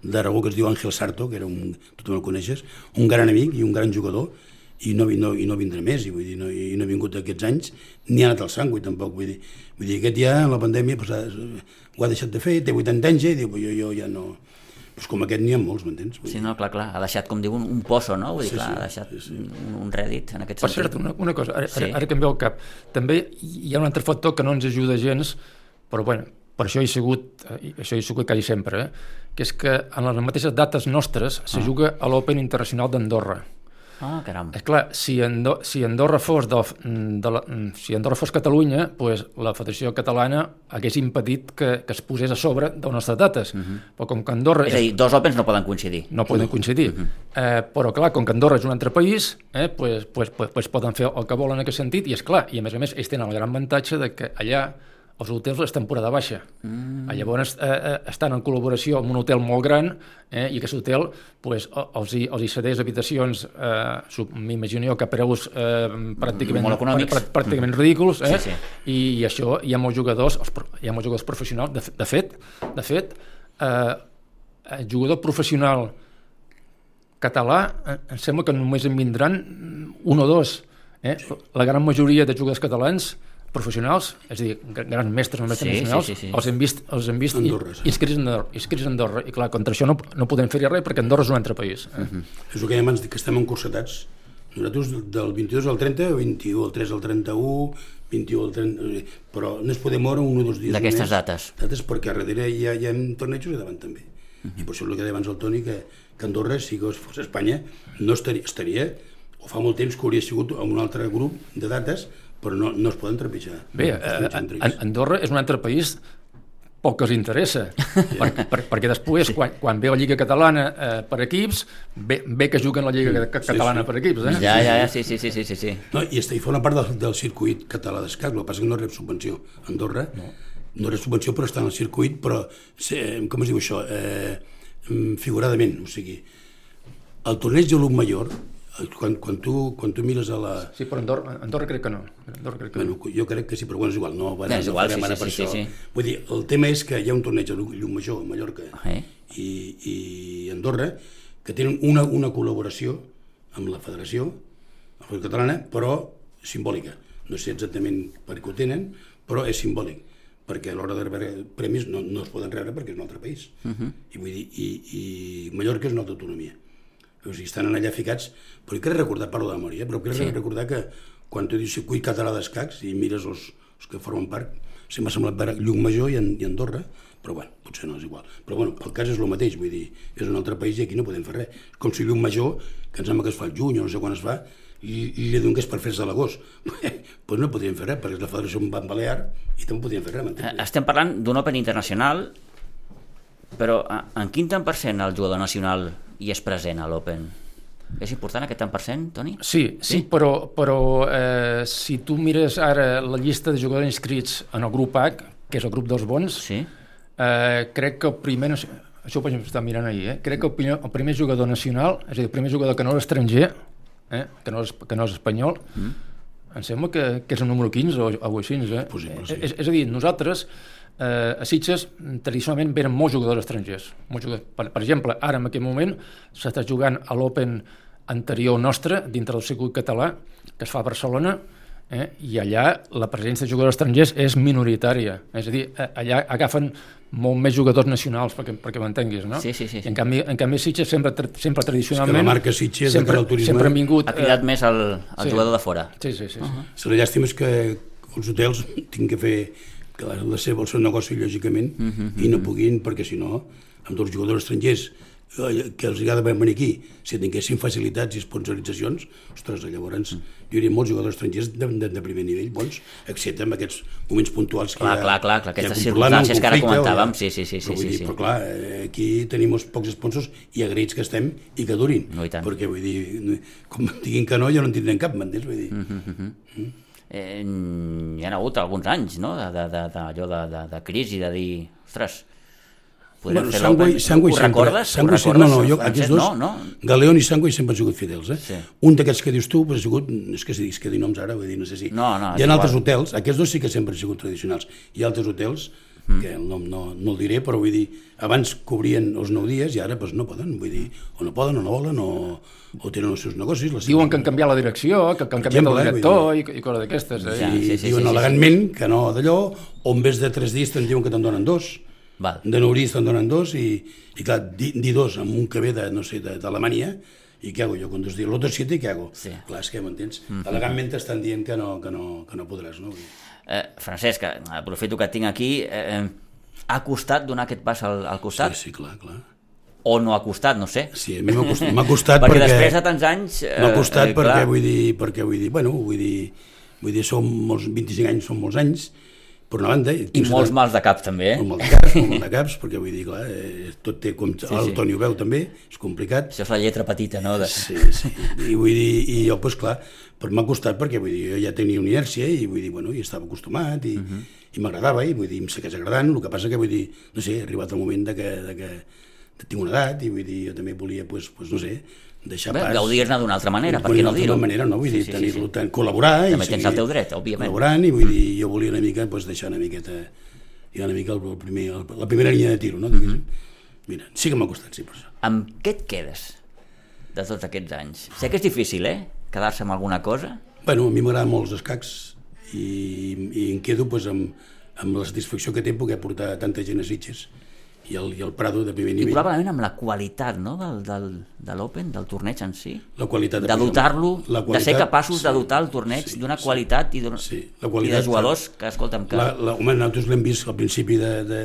d'Aragó que es diu Àngel Sarto, que era un, tu també el coneixes, un gran amic i un gran jugador, i no, i no, i no vindrà més, i, vull dir, no, i no ha vingut aquests anys, ni ha anat al Sangui tampoc, vull dir, vull dir aquest ja, en la pandèmia, pues, ha, ho ha deixat de fer, té 80 anys ja, i diu, "Pues jo, jo ja no... Pues com aquest n'hi ha molts, m'entens? Vull Sí, no, clar, clar, ha deixat, com diu, un, un pozo, no? Vull dir, Sí, clar, sí, ha deixat sí, sí. Un, un rèdit en aquest Per sentit. cert, una, una cosa, ara, Sí. ara, que em ve al cap, també hi ha un altre factor que no ens ajuda gens, però bueno, per això he sigut, eh, això he sigut quasi sempre, eh? Que és que en les mateixes dates nostres se Ah. juga a l'Open Internacional d'Andorra. Ah, caram. És clar, si, Ando si Andorra fos de, de la, si Andorra fos Catalunya, pues, la Federació Catalana hagués impedit que, que es posés a sobre de les nostres dates. Uh -huh. Però com que Andorra... Mhm. És a dir, dos Opens no poden coincidir. no poden coincidir. Uh -huh. eh, però, clar, com que Andorra és un altre país, eh, pues, pues, pues, pues poden fer el que volen en aquest sentit, i és clar, i a més a més ells tenen el gran avantatge de que allà els hotels és temporada baixa. Mm. Llavors eh, eh, estan en col·laboració amb un hotel molt gran eh, i aquest hotel pues, els, hi, els hi cedeix habitacions, eh, m'imagino jo que preus eh, pràcticament, Molt econòmics. prà- pràcticament ridículs, eh? Sí, sí. I, i això hi ha molts jugadors, els, hi ha molts jugadors professionals, de, de fet, de fet eh, el jugador professional català eh, em sembla que només en vindran un o dos. Eh? La gran majoria de jugadors catalans professionals, és a dir, gra- grans mestres o mestres Sí, sí, nacionals, sí, sí. els hem vist, els hem vist Andorra, sí. i, inscrits, a Andorra, inscrits a Andorra. I clar, contra això no, no podem fer res perquè Andorra és un altre país. Eh? És el que dèiem abans, que estem encursetats. Nosaltres del 22 al 30, 21 al 3 al 31, 21 al 30... eh, Però no es podem moure un o dos dies D'aquestes dates. Dates perquè a darrere hi ha, hi ha tornejos i davant també. I per això és el que deia abans el Toni, que, que Andorra, si fos Espanya, no estaria, estaria, o fa molt temps que hauria sigut amb un altre grup de dates, però no, no es poden trepitjar. Bé, eh, ells. An- Andorra és un altre país poc que els interessa, per, per, perquè després, sí. quan, quan ve la Lliga Catalana eh, per equips, ve, ve que juguen la Lliga Sí, Catalana sí. per equips. Eh? Ja, ja, ja, sí, sí, sí, sí, sí, sí. No, i, està, i forma part del, del circuit català d'escac, el que passa que no rep subvenció. Andorra no, no rep subvenció, però està en el circuit, però, eh, com es diu això, eh, mm, figuradament, o sigui, el torneig de Mayor, eh, quan, quan, tu, quan tu mires a la... Sí, però Andorra, Andorra crec que no. Andorra crec que Bueno, no. jo crec que sí, però bueno, és igual, no, és no igual, farem sí, sí, per sí, això. sí, sí. Vull dir, el tema és que hi ha un torneig a Major, a Mallorca, Eh? i, i Andorra, que tenen una, una col·laboració amb la federació, la federació catalana, però simbòlica. No sé exactament per què ho tenen, però és simbòlic perquè a l'hora de rebre premis no, no es poden rebre perquè és un altre país. Uh -huh. I vull dir, i, i Mallorca és una altra autonomia. O sigui, estan allà ficats, però crec recordar, parlo de memòria, però crec sí. recordar que quan tu dius circuit català d'escacs i mires els, els que formen part, sí m'ha semblat veure Llucmajor i, en, i Andorra, però bueno, potser no és igual. Però bueno, el cas és el mateix, vull dir, és un altre país i aquí no podem fer res. És com si Llucmajor, que em sembla que es fa el juny o no sé quan es fa, i, i li donés per fer-se l'agost. doncs no podríem fer res, perquè és la federació Balear i també podríem fer res, Eh? Estem parlant d'un Open internacional Però a- en quin tant per cent el jugador nacional hi és present a l'Open? És important aquest tant per cent, Toni? Sí, sí, sí però, però eh, si tu mires ara la llista de jugadors inscrits en el grup H, que és el grup dels bons, Sí? eh, crec que el primer... Això ho estar mirant ahir, eh? Crec que el primer, el primer jugador nacional, és a dir, el primer jugador que no és estranger, eh? que, no és, que no és espanyol, mm. em sembla que, que és el número 15 o, o així, eh? Possible, sí. és, és a dir, nosaltres eh, a Sitges tradicionalment venen molts jugadors estrangers. Molts jugadors. Per, per exemple, ara en aquest moment s'està jugant a l'Open anterior nostre, dintre del circuit català, que es fa a Barcelona, eh? i allà la presència de jugadors estrangers és minoritària. És a dir, eh, allà agafen molt més jugadors nacionals, perquè, perquè m'entenguis, no? Sí, sí, sí, sí. I en canvi, en canvi Sitges sempre, tra- sempre tradicionalment... la marca Sitges sempre, al turisme sempre han vingut... Ha cridat eh, més el, el sí. jugador de fora. Sí, sí, sí. Uh -huh. Si la llàstima és que els hotels tinc que fer que la, seva, el seu negoci, lògicament, uh -huh, i no puguin, perquè si no, amb dos jugadors estrangers eh, que els agrada venir aquí, si tinguessin facilitats i sponsoritzacions, ostres, llavors jo diria molts jugadors estrangers de, de, de primer nivell, bons, excepte en aquests moments puntuals que Clar, hi ha, clar, clar, clar, hi aquestes circumstàncies que ara conflicte, o hi comentàvem, sí, sí, sí, però, sí, dir, sí. però clar, eh, aquí tenim uns pocs sponsors i agraïts que estem i que durin, No, i tant. perquè vull dir, com diguin que no, jo no en tindrem cap, m'entens? Vull dir, Eh, hi ha hagut alguns anys, no?, de, de, de, de, de, de, de crisi, de dir, ostres, podrem Bueno, fer l'Open. Sangüey Ho sempre, recordes? Sangüey Ho sempre, no, no, recordes, jo, aquests dos, No, no, Galeón i Sangüey sempre han sigut fidels, eh? Sí. Un d'aquests que dius tu, ha sigut, és que si dius que dir noms ara, vull dir, no sé si... No, no, Hi ha altres igual. hotels, aquests dos sí que sempre han sigut tradicionals. Hi ha altres hotels, Mm. que el nom no, no el diré, però vull dir, abans cobrien els nou dies i ara pues, no poden, vull dir, o no poden o no volen, o, o tenen els seus negocis. Les Diuen que han canviat la direcció, que, que han canviat exemple, el eh, director i, i coses d'aquestes. Eh? I sí, sí, diuen sí, sí, elegantment que no d'allò, o en vez de tres dies te'n diuen que te'n donen dos. Val. De nou dies te'n donen dos i, i clar, di, di dos amb un que ve de, no sé, de- d'Alemanya i què hago jo? Con dos dies, l'altre siete, què hago? Sí. Clar, és que m'entens? Mm -hmm. Elegantment t'estan dient que no, que no, que no podràs, no? Vull dir, Eh, Francesc, aprofito que tinc aquí, eh, ha costat donar aquest pas al, al costat? Sí, sí, clar, clar. O no ha costat, no sé. Sí, a mi m'ha costat, m'ha costat perquè, perquè... després de tants anys... Eh, M'ha costat eh, perquè clar, vull dir, perquè vull dir, bueno, vull dir, vull dir, som molts, 25 anys són molts anys, per una banda... I molts mals de cap, també, eh? Molt mal de caps, molt de caps, perquè vull dir, clar, eh, tot té com... Sí, el sí. Toni ho veu també, és complicat. Això és la lletra petita, no? De... Sí, sí. I vull dir, i jo, doncs clar, però m'ha costat perquè vull dir, jo ja tenia una inèrcia i vull dir, bueno, i estava acostumat i, uh -huh. i m'agradava i vull dir, em segueix agradant, el que passa que vull dir, no sé, ha arribat el moment de que, de que tinc una edat i vull dir, jo també volia, doncs, pues, no sé, deixar Bé, pas... Gaudir-ne d'una altra manera, per què no d'una dir-ho? manera, no? Vull dir, Sí, sí, sí, tenir-lo, sí. tant, col·laborar... També i tens el teu dret, òbviament. Col·laborant i vull dir, jo volia una mica, doncs, deixar una miqueta, ja una mica el, el primer, el, la primera línia de tiro, no? Mhm. Diguéssim. Mira, sí que m'ha costat, sí, per això. Amb què et quedes de tots aquests anys? Sé que és difícil, eh? Quedar-se amb alguna cosa. Bueno, a mi m'agraden molt els escacs i, i em quedo pues, amb, amb la satisfacció que té poder portar tanta gent a Sitges i el, i el Prado de primer I nivell. probablement amb la qualitat no? del, del, de l'Open, del torneig en si. La qualitat De dotar-lo, de ser capaços de sí, dotar el torneig sí, d'una qualitat i, d'una- Sí, la i qualitat, de jugadors que, escolta'm, que... La, la, home, nosaltres l'hem vist al principi de, de,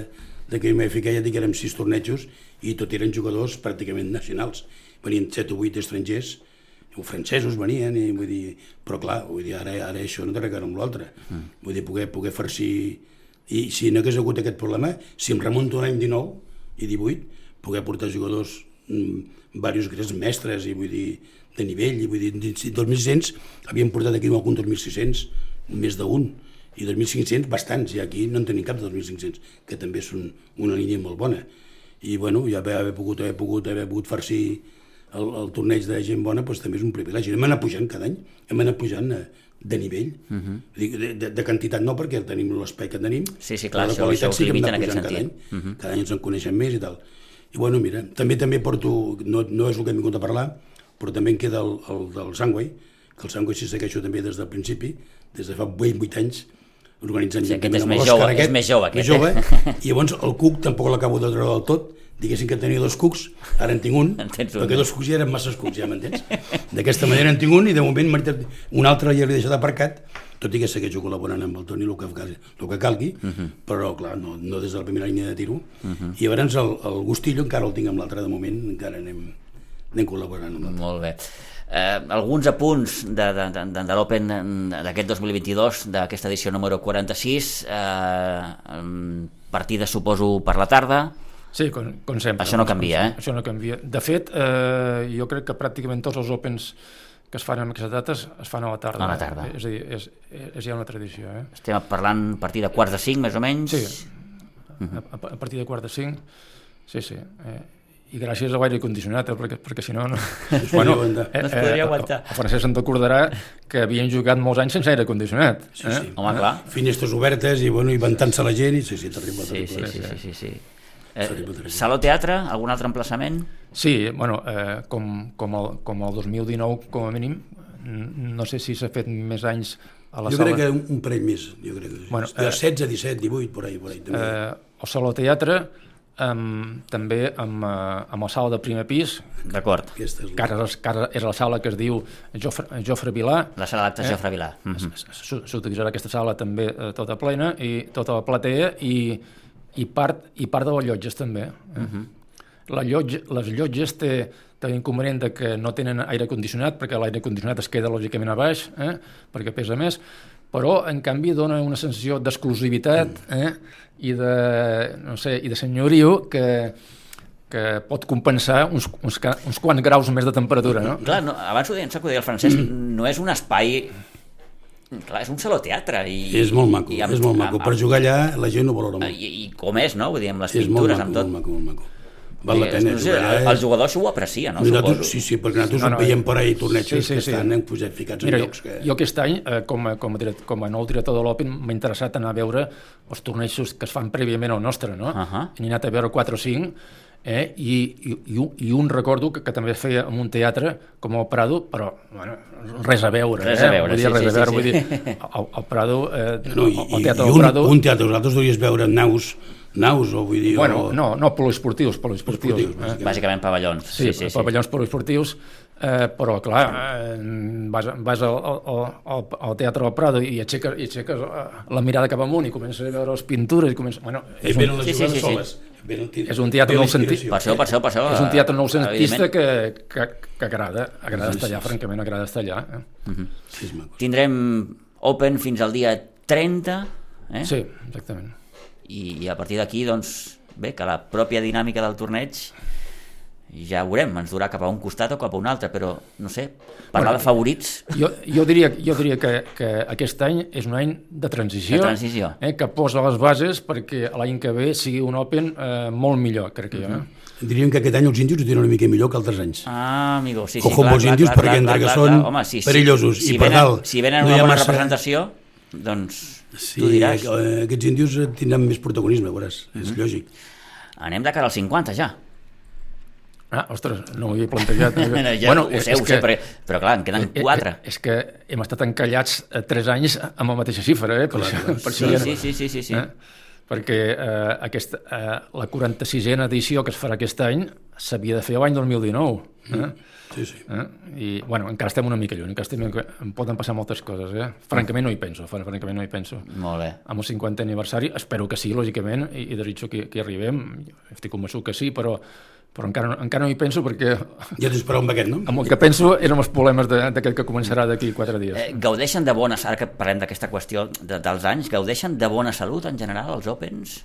de que m'hi fiqué, ja dic que érem sis tornejos i tot eren jugadors pràcticament nacionals. Venien set o vuit estrangers, o francesos venien, i vull dir, però clar, vull dir, ara, ara això no té res a veure amb l'altre. Mm. Vull dir, poder, poder farcir... I si no hagués hagut aquest problema, si em remunto l'any 19 i 18, poder portar jugadors, mm, diversos grans mestres, i vull dir, de nivell, i vull dir, de 2.600, havíem portat aquí algun 2.600, més d'un, i 2.500 bastants, i aquí no en tenim cap de 2.500, que també són una línia molt bona. I bueno, ja haver, haver pogut, haver pogut, haver pogut farcir el, el torneig de gent bona doncs, també és un privilegi. Hem anat pujant cada any, hem anat pujant eh, de nivell. Uh -huh. de, de, de quantitat no, perquè tenim l'espai que tenim, Sí, sí, clar, però això- qualitat això sí que hem anat en aquest pujant cada any. Uh -huh. Cada any ens en coneixem més i tal. I bueno, mira, també també porto, no, no és el que hem vingut a parlar, però també em queda el, el del Sangway, que el Sangway si segueixo també des del principi, des de fa 8, 8 anys, organitzant Sí, aquest és més jove, és més jove, més aquest, jove, eh? i llavors el cuc tampoc l'acabo de treure del tot, diguéssim que tenia dos cucs, ara en tinc un, En un. perquè dos cucs ja eren massa cucs, ja m'entens? D'aquesta manera en tinc un i de moment un altre ja l'he deixat aparcat, tot i que segueixo col·laborant amb el Toni el que, el que calgui, uh -huh. però clar, no, no des de la primera línia de tiro. Uh -huh. I llavors el, el gustillo encara el tinc amb l'altre de moment, encara anem, anem col·laborant amb l'altre. Molt bé. Eh, alguns apunts de, de, de, de, l'Open d'aquest 2022, d'aquesta edició número 46, eh, partida suposo per la tarda, Sí, com, com sempre. Això no canvia, eh? Això no canvia. De fet, eh, jo crec que pràcticament tots els Opens que es fan en aquestes dates es fan a la tarda. A la tarda. És a dir, és, és ja una tradició, eh? Estem parlant a partir de quarts de cinc, més o menys? Sí, a, a, a partir de quart de cinc, sí, sí. Eh, i gràcies a l'aire condicionat, eh, perquè, perquè si no... no... podria aguantar. No es podria aguantar. El francès se'n recordarà que havien jugat molts anys sense aire condicionat. Sí, eh? sí. Home, clar. Finestres obertes i, bueno, i ventant-se la gent i sí, sí, terrible, Sí, terrible. sí, sí, sí, sí, sí. Eh. Saló Teatre, algun altre emplaçament? Sí, bueno, eh, com, com, el, com el 2019, com a mínim, no sé si s'ha fet més anys a la Jo sala... crec que un, un parell més, jo crec que Bueno, eh, 16, 17, 18, por ahí, por ahí. També. Eh, el Saló Teatre, amb, també amb, eh, amb la sala de primer pis, D'acord. Aquesta és que ara, és- que ara és la sala que es diu Jofre, Jofre Vilà, La sala d'actes Eh? Jofre Vilà. Mhm. S- s'utilitzarà aquesta sala també eh, tota plena i tota la platea i, i, part, i part de les llotges també. Eh? la llotja, les llotges té, té l'inconvenient que no tenen aire condicionat perquè l'aire condicionat es queda lògicament a baix eh? perquè pesa més però en canvi dona una sensació d'exclusivitat eh? i de, no sé, i de senyoriu que, que pot compensar uns, uns, uns quants graus més de temperatura, no? Clar, no, abans ho deia, ho deia el francès, no és un espai... Clar, és un saló teatre. I, és molt maco, i amb- és molt maco. amb- Per jugar allà la gent ho valora molt. I, I com és, no? Vull dir, amb les és molt pintures, maco, amb tot. molt maco, molt maco. Val la Sí, pena no sé, jugar eh? el jugador això ho aprecia, no? Nosaltres, Suposo. sí, sí, perquè nosaltres No, no, veiem per ahí tornejos sí, sí, que sí. estan eh, posat, ficats en Mira, llocs que... jo aquest any, eh, com, a, com, a, diret- com a nou director de l'Open, m'ha interessat anar a veure els tornejos que es fan prèviament al nostre, no? Ahà. N'he anat a veure 4 o 5, eh? I, i, i, un, i un recordo que, que també feia en un teatre com el Prado, però bueno, res a veure. Res eh? a veure, vull dir, sí, res sí, a veure, sí, vull sí. dir, el, el Prado, eh, No, i, el i, teatre i del un, Prado... un teatre, vosaltres deuries veure naus, naus, o vull dir... Bueno, o... no, no poliesportius, poliesportius. Esportius, eh? Bàsicament pavellons. Sí, sí, sí, pavellons poliesportius, eh, però clar, eh, vas, vas al, al, al, al Teatre del Prado i aixeques, i aixeques eh, la mirada cap amunt i comences a veure les pintures i comences... Bueno, I és, un, les sí, sí, sí, sí. soles. Venen, És un teatre inspiració. Per això, per això, per això... és un teatre noucentista que, que, que agrada, agrada Sí, estar sí, allà, sí. francament, agrada estar allà. Eh? Sí, és maco. Tindrem Open fins al dia 30, eh? Sí, exactament. I, i a partir d'aquí, doncs, bé, que la pròpia dinàmica del torneig ja veurem, ens durà cap a un costat o cap a un altre, però, no sé, parlar Bueno, de favorits... Jo, jo diria, jo diria que, que aquest any és un any de transició, De transició. Eh, que posa les bases perquè l'any que ve sigui un Open eh, molt millor, crec que jo. Eh? Diríem que aquest any els índios ho tenen una mica millor que altres anys. Ah, amigo, sí, sí, Ojo amb clar, els clar, índios, clar, perquè clar, entre clar, que clar, són clar. Home, sí, sí. perillosos si i per venen, dalt Si venen no una bona massa- representació, doncs Sí, tu diràs. eh, aquests índios tindran més protagonisme, veuràs, Mhm. és lògic. Anem de cara als 50 ja. Ah, ostres, no ho havia plantejat. ja bueno, ho sé, ho sé, però, però clar, en queden eh, 4. eh, És que hem estat encallats eh, tres anys amb la mateixa xifra, eh? Per això, per Sí, això no- sí, sí, sí, sí, sí. Eh? Perquè eh, aquesta, eh, la 46a edició que es farà aquest any s'havia de fer l'any 2019. Eh? Sí, sí. Eh? I, bueno, encara estem una mica lluny, encara estem, em poden passar moltes coses, eh? Francament no hi penso, fran- francament no hi penso. Molt bé. Amb el 50 aniversari, espero que sí, lògicament, i, i desitjo que, que hi arribem, estic convençut que sí, però, però encara, no- encara no hi penso perquè Ja tens prou amb aquest, no? amb el que penso eren els problemes de- d'aquest que començarà d'aquí quatre dies. Eh, gaudeixen de bona... Ara que parlem d'aquesta qüestió de, dels anys, gaudeixen de bona salut en general els Opens?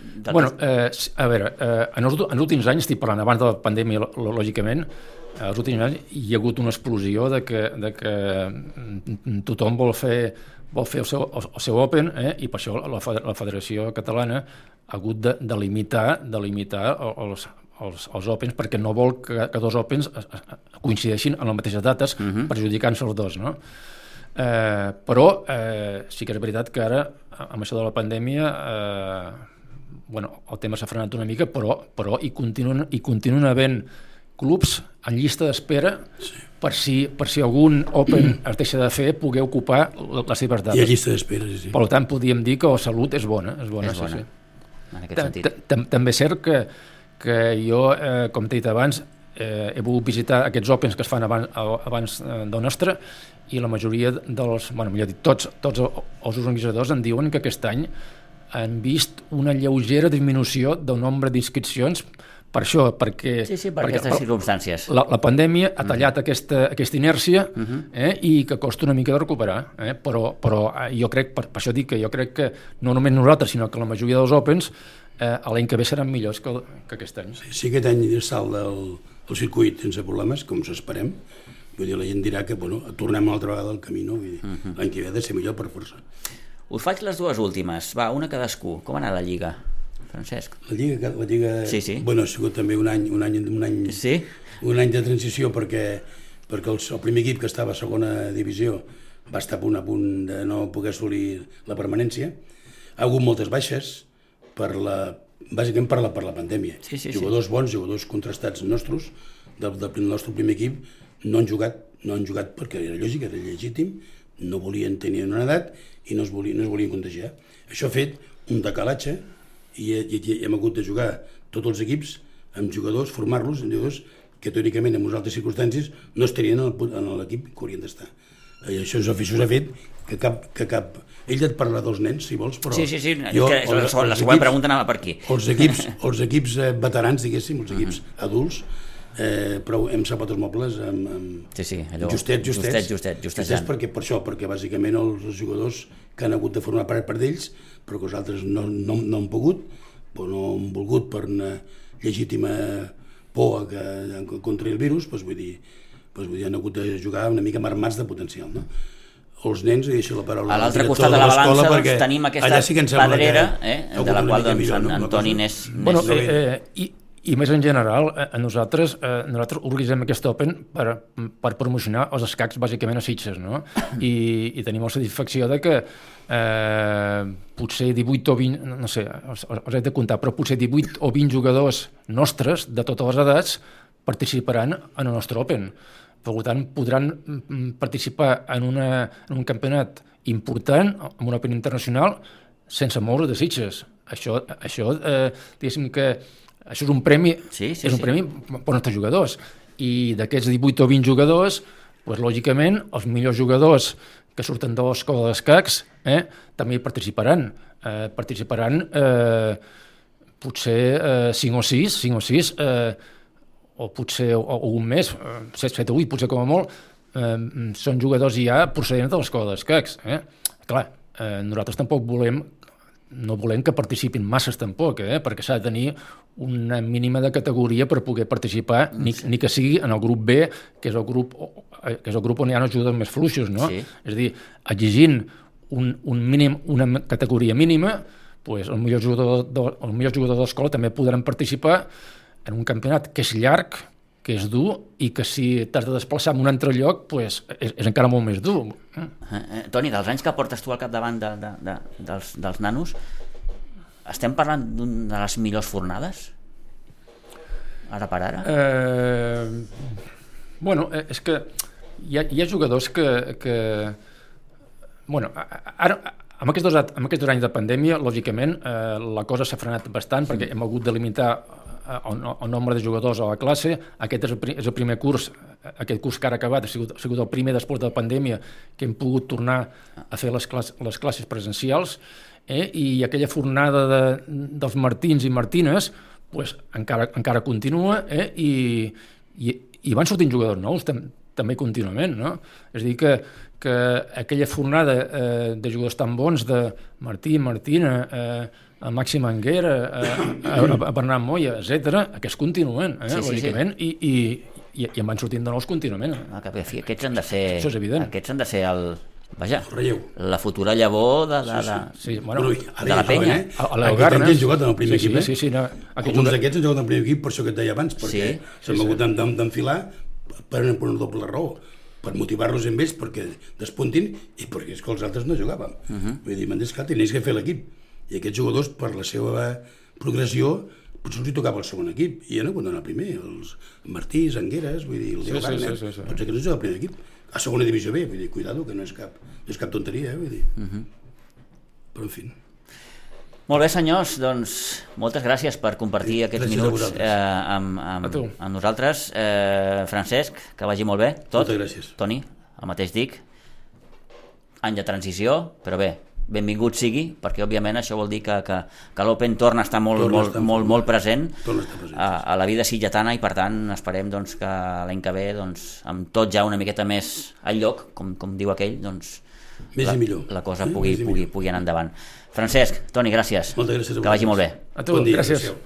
De Bueno, eh, a veure, eh, en, els, en els últims anys, estic parlant abans de la pandèmia, lògicament, eh, els últims anys hi ha hagut una explosió de que, de que mm, tothom vol fer, vol fer el, seu, el, el seu Open eh, i per això la, la Federació Catalana ha hagut de, de limitar, de limitar els, els, els Opens perquè no vol que, que dos Opens coincideixin en les mateixes dates, uh -huh. perjudicant-se els dos, no? Eh, però eh, sí que és veritat que ara, amb això de la pandèmia, eh, bueno, el tema s'ha frenat una mica, però, però hi, continuen, hi continuen havent clubs en llista d'espera sí. per, si, per si algun Open es deixa de fer, poder ocupar les seves Hi ha llista d'espera, sí, sí. Per tant, podríem dir que la salut és bona. És bona, És bona, sí, sí. en aquest sentit. ta- tam- També és cert que, que jo, eh, com t'he dit abans, eh, he volgut visitar aquests Opens que es fan abans, abans eh, del nostre i la majoria dels, bueno, millor dit, tots, tots els organitzadors en diuen que aquest any han vist una lleugera disminució del nombre d'inscripcions per això, perquè... Sí, sí, per perquè aquestes circumstàncies. la, la pandèmia ha tallat aquesta, aquesta inèrcia eh, i que costa una mica de recuperar, eh? però, però eh, jo crec, per, per això dic que jo crec que no només nosaltres, sinó que la majoria dels Opens eh, l'any que ve seran millors que, que aquest any. Si aquest any salt del, del circuit sense problemes, com s'esperem, vull dir, la gent dirà que bueno, tornem una altra vegada al camí, no? Vull dir, uh -huh. l'any que ve ha de ser millor per força. Us faig les dues últimes. Va, una cadascú. Com ha anat la Lliga, Francesc? La Lliga, la Lliga Sí, sí. Bueno, ha sigut també un any, un any, un any, Sí? un any de transició perquè, perquè el, el primer equip que estava a segona divisió va estar a punt a punt de no poder assolir la permanència. Ha hagut moltes baixes per la, bàsicament per la, per la pandèmia. Sí, sí, sí. jugadors bons, jugadors contrastats nostres del, del nostre primer equip no han jugat, no han jugat perquè era lògic, era legítim, no volien tenir una edat i no es volien, no es volien contagiar. Això ha fet un decalatge i, i, i hem hagut de jugar tots els equips amb jugadors, formar-los en jugadors que teòricament en unes altres circumstàncies no estarien en l'equip que haurien d'estar. I això, això, això ha fet que cap, que cap... Ell et parla dels nens, si vols, però... Sí, sí, sí. jo, és que la, els- la, la següent equips- pregunta anava per aquí. els equips, els equips eh, veterans, diguéssim, els equips adults, eh, però hem sapat els mobles amb, amb Sí, sí, allò... justet, justet, Justet, justet, justejant. perquè, per això, perquè bàsicament els, jugadors que han hagut de formar part per d'ells, però que els altres no, no, no han pogut, o no han volgut per una legítima por a que, contra el virus, doncs vull dir, doncs vull dir, han hagut de jugar una mica marmats de potencial, no? Els nens, i deixo la paraula A al l'altre costat de la balança doncs, perquè tenim aquesta allà sí que em sembla pedrera, que eh, de la qual doncs, millor, no? Antoni n'és... Bueno, eh, eh, i, i més en general, eh, a nosaltres, eh, nosaltres organitzem aquest Open per, per promocionar els escacs bàsicament a Sitges, no? I, i tenim la satisfacció de que eh, potser 18 o 20, no sé, els, els he de comptar, però potser 18 o 20 jugadors nostres, de totes les edats, participaran en el nostre Open. Per tant, podran mm, participar en, una, en un campionat important, en un Open internacional, sense moure de Sitges. Això, això eh, diguéssim que això és un premi, Sí, sí, és un sí. premi per nostres jugadors. I d'aquests 18 o 20 jugadors, doncs, lògicament, els millors jugadors que surten de l'escola d'escacs eh, també hi participaran. Eh, participaran eh, potser eh, 5 o 6, 5 o 6, eh, o potser o, o un mes, eh, 7, 7 o 8, potser com a molt, eh, són jugadors ja procedents de l'escola d'escacs. Eh? Clar, eh, nosaltres tampoc volem no volem que participin masses tampoc, eh? perquè s'ha de tenir una mínima de categoria per poder participar, ni, ni que sigui en el grup B, que és el grup, que és el grup on hi ha jugadors més fluixos, no? Sí. És a dir, exigint un, un mínim, una categoria mínima, pues, el millor jugador de, el millor jugador també podran participar en un campionat que és llarg, que és dur, i que si t'has de desplaçar a un altre lloc, pues, és, és encara molt més dur. Eh, eh, Toni, dels anys que portes tu al capdavant de, de, de, dels, dels nanos, estem parlant d'una de les millors fornades? Ara per ara? Eh, bueno, eh, és que hi ha, hi ha jugadors que... que bueno, ara, amb aquests, dos, amb aquests dos anys de pandèmia, lògicament, eh, la cosa s'ha frenat bastant perquè hem hagut de limitar eh, el, el nombre de jugadors a la classe. Aquest és el, és el primer curs, eh, aquest curs que ara ha acabat, ha sigut, ha sigut el primer després de la pandèmia que hem pogut tornar a fer les, classes, les classes presencials eh? i aquella fornada de, dels Martins i Martines pues, encara, encara continua eh? I, i, i van sortint jugadors nous tam, també contínuament. No? És a dir, que, que aquella fornada eh, de jugadors tan bons de Martí, Martina, eh, a Màxim Anguera, eh, a, a Bernat Moya, etc, aquests continuen, eh, Sí, sí, sí. lògicament, i, i, i, i en van sortint de nous contínuament. Ah, que, fi, aquests han de ser... Això és evident. Aquests han de ser el... Vaja, El relleu. la futura llavor de, de, de, Sí, bueno, Bueno, i ara de la penya. saben, eh? a, a Leo Aquest any Garnes. ja han jugat en el primer sí, equip, eh? Sí, sí, sí, no, aquest Alguns d'aquests han jugat en el primer equip, per això que et deia abans, perquè Sí, sí, s'han hagut d'en- d'enfilar per, una- per una doble raó per motivar-los amb ells perquè despuntin i perquè és que els altres no jugàvem. Uh Mhm. -huh. Vull dir, m'entens que tenies que fer l'equip. I aquests jugadors, per la seva progressió, potser els hi tocava el segon equip, i ja no quan el primer, els Martí, Angueres, vull dir, el Sí, Leo sí, sí, sí, sí. potser que no juga al primer equip. A segona divisió B, vull dir, cuidado, que no és cap, no és cap tonteria, eh, vull dir. Uh -huh. Però, en fi, Molt bé, senyors, doncs moltes gràcies per compartir aquests gràcies a minuts eh, amb, amb, amb nosaltres. Eh, Francesc, que vagi molt bé, tot. Moltes gràcies. Toni, el mateix dic. Any de transició, però bé, benvingut sigui, perquè òbviament això vol dir que, que, que l'Open torna a estar molt, Torna molt, estar molt, molt- present, present, a, a la vida sitgetana i per tant esperem doncs, que l'any que ve doncs, amb tot ja una miqueta més al lloc, com, com diu aquell, doncs, Més la, i millor. la cosa Eh? pugui, pugui, pugui anar endavant. Francesc, Toni, gràcies. Moltes gràcies Que vagi molt bé. A tu, Bon dia, gràcies. adéu-siau.